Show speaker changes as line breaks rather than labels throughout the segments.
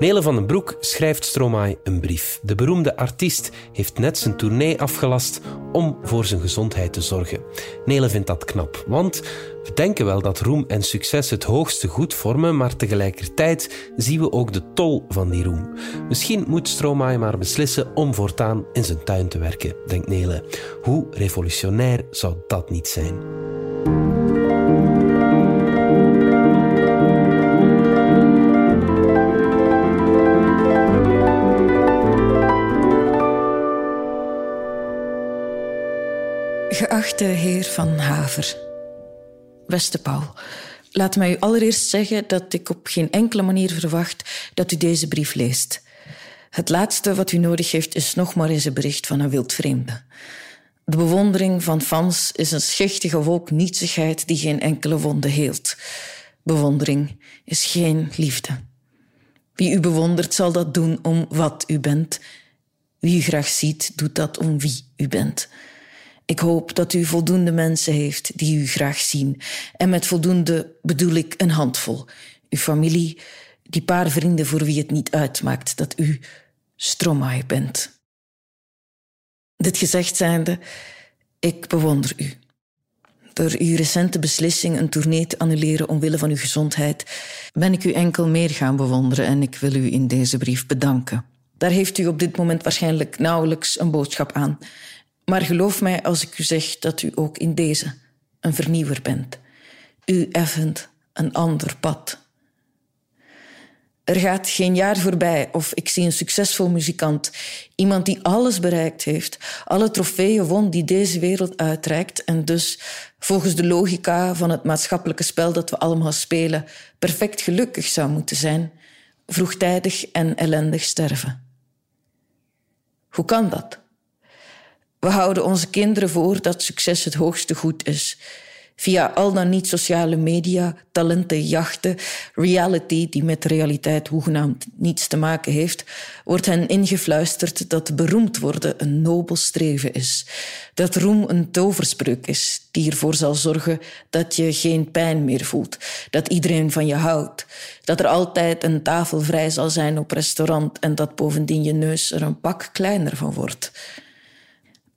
Nele van den Broek schrijft Stromae een brief. De beroemde artiest heeft net zijn tournee afgelast om voor zijn gezondheid te zorgen. Nele vindt dat knap, want we denken wel dat roem en succes het hoogste goed vormen, maar tegelijkertijd zien we ook de tol van die roem. Misschien moet Stromae maar beslissen om voortaan in zijn tuin te werken, denkt Nele. Hoe revolutionair zou dat niet zijn?
Geachte heer Van Haver, beste Paul, laat mij u allereerst zeggen dat ik op geen enkele manier verwacht dat u deze brief leest. Het laatste wat u nodig heeft is nog maar eens een bericht van een wildvreemde. De bewondering van fans is een schichtige wolk nietsigheid die geen enkele wonde heelt. Bewondering is geen liefde. Wie u bewondert zal dat doen om wat u bent. Wie u graag ziet, doet dat om wie u bent. Ik hoop dat u voldoende mensen heeft die u graag zien. En met voldoende bedoel ik een handvol. Uw familie, die paar vrienden voor wie het niet uitmaakt dat u Stromae bent. Dit gezegd zijnde, ik bewonder u. Door uw recente beslissing een tournee te annuleren omwille van uw gezondheid, ben ik u enkel meer gaan bewonderen en ik wil u in deze brief bedanken. Daar heeft u op dit moment waarschijnlijk nauwelijks een boodschap aan. Maar geloof mij als ik u zeg dat u ook in deze een vernieuwer bent. U effent een ander pad. Er gaat geen jaar voorbij of ik zie een succesvol muzikant, iemand die alles bereikt heeft, alle trofeeën won die deze wereld uitreikt en dus volgens de logica van het maatschappelijke spel dat we allemaal spelen, perfect gelukkig zou moeten zijn, vroegtijdig en ellendig sterven. Hoe kan dat? We houden onze kinderen voor dat succes het hoogste goed is. Via al dan niet sociale media, talentenjachten, reality die met realiteit hoegenaamd niets te maken heeft, wordt hen ingefluisterd dat beroemd worden een nobel streven is. Dat roem een toverspreuk is die ervoor zal zorgen dat je geen pijn meer voelt, dat iedereen van je houdt, dat er altijd een tafel vrij zal zijn op restaurant en dat bovendien je neus er een pak kleiner van wordt.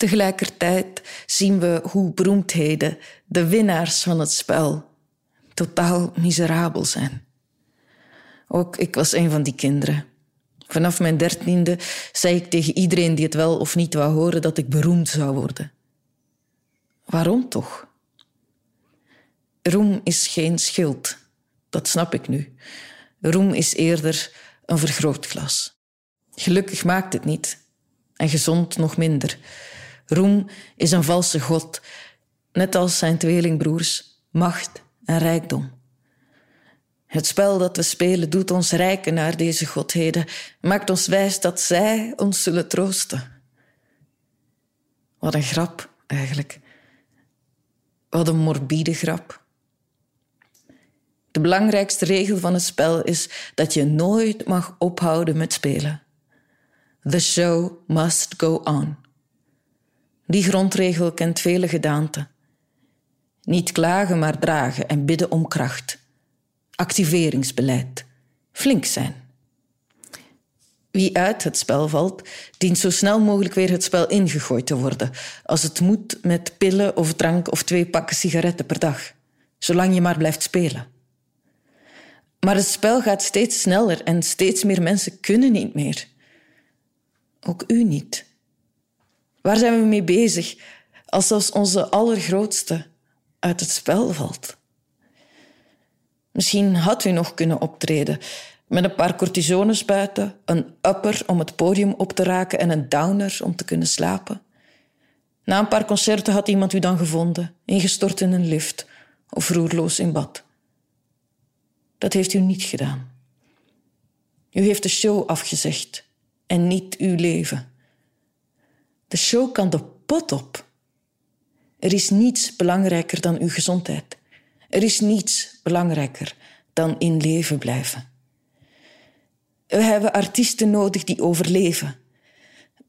Tegelijkertijd zien we hoe beroemdheden, de winnaars van het spel, totaal miserabel zijn. Ook ik was een van die kinderen. Vanaf mijn dertiende zei ik tegen iedereen die het wel of niet wou horen dat ik beroemd zou worden. Waarom toch? Roem is geen schild, dat snap ik nu. Roem is eerder een vergrootglas. Gelukkig maakt het niet, en gezond nog minder. Roem is een valse god, net als zijn tweelingbroers, macht en rijkdom. Het spel dat we spelen doet ons rijken naar deze godheden, maakt ons wijs dat zij ons zullen troosten. Wat een grap, eigenlijk. Wat een morbide grap. De belangrijkste regel van het spel is dat je nooit mag ophouden met spelen. The show must go on. Die grondregel kent vele gedaanten. Niet klagen, maar dragen en bidden om kracht. Activeringsbeleid. Flink zijn. Wie uit het spel valt, dient zo snel mogelijk weer het spel ingegooid te worden. Als het moet met pillen of drank of twee pakken sigaretten per dag. Zolang je maar blijft spelen. Maar het spel gaat steeds sneller en steeds meer mensen kunnen niet meer. Ook u niet. Waar zijn we mee bezig als zelfs onze allergrootste uit het spel valt? Misschien had u nog kunnen optreden met een paar cortisonespuiten, een upper om het podium op te raken en een downer om te kunnen slapen. Na een paar concerten had iemand u dan gevonden, ingestort in een lift of roerloos in bad. Dat heeft u niet gedaan. U heeft de show afgezegd en niet uw leven. De show kan de pot op. Er is niets belangrijker dan uw gezondheid. Er is niets belangrijker dan in leven blijven. We hebben artiesten nodig die overleven.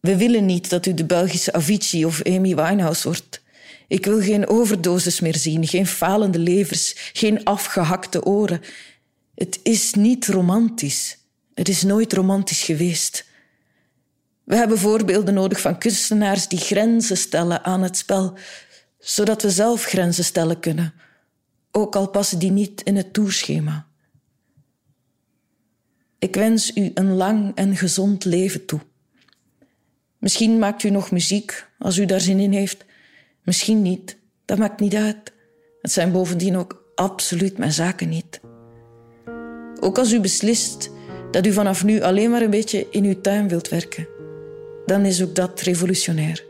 We willen niet dat u de Belgische Avicii of Amy Winehouse wordt. Ik wil geen overdoses meer zien, geen falende levers, geen afgehakte oren. Het is niet romantisch. Het is nooit romantisch geweest. We hebben voorbeelden nodig van kunstenaars die grenzen stellen aan het spel, zodat we zelf grenzen stellen kunnen, ook al passen die niet in het toerschema. Ik wens u een lang en gezond leven toe. Misschien maakt u nog muziek als u daar zin in heeft. Misschien niet. Dat maakt niet uit. Het zijn bovendien ook absoluut mijn zaken niet. Ook als u beslist dat u vanaf nu alleen maar een beetje in uw tuin wilt werken, dan is ook dat revolutionair.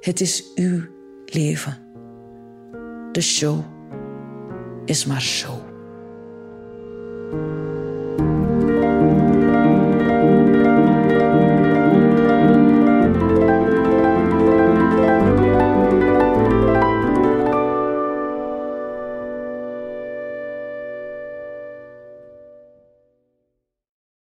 Het is uw leven. De show is maar show.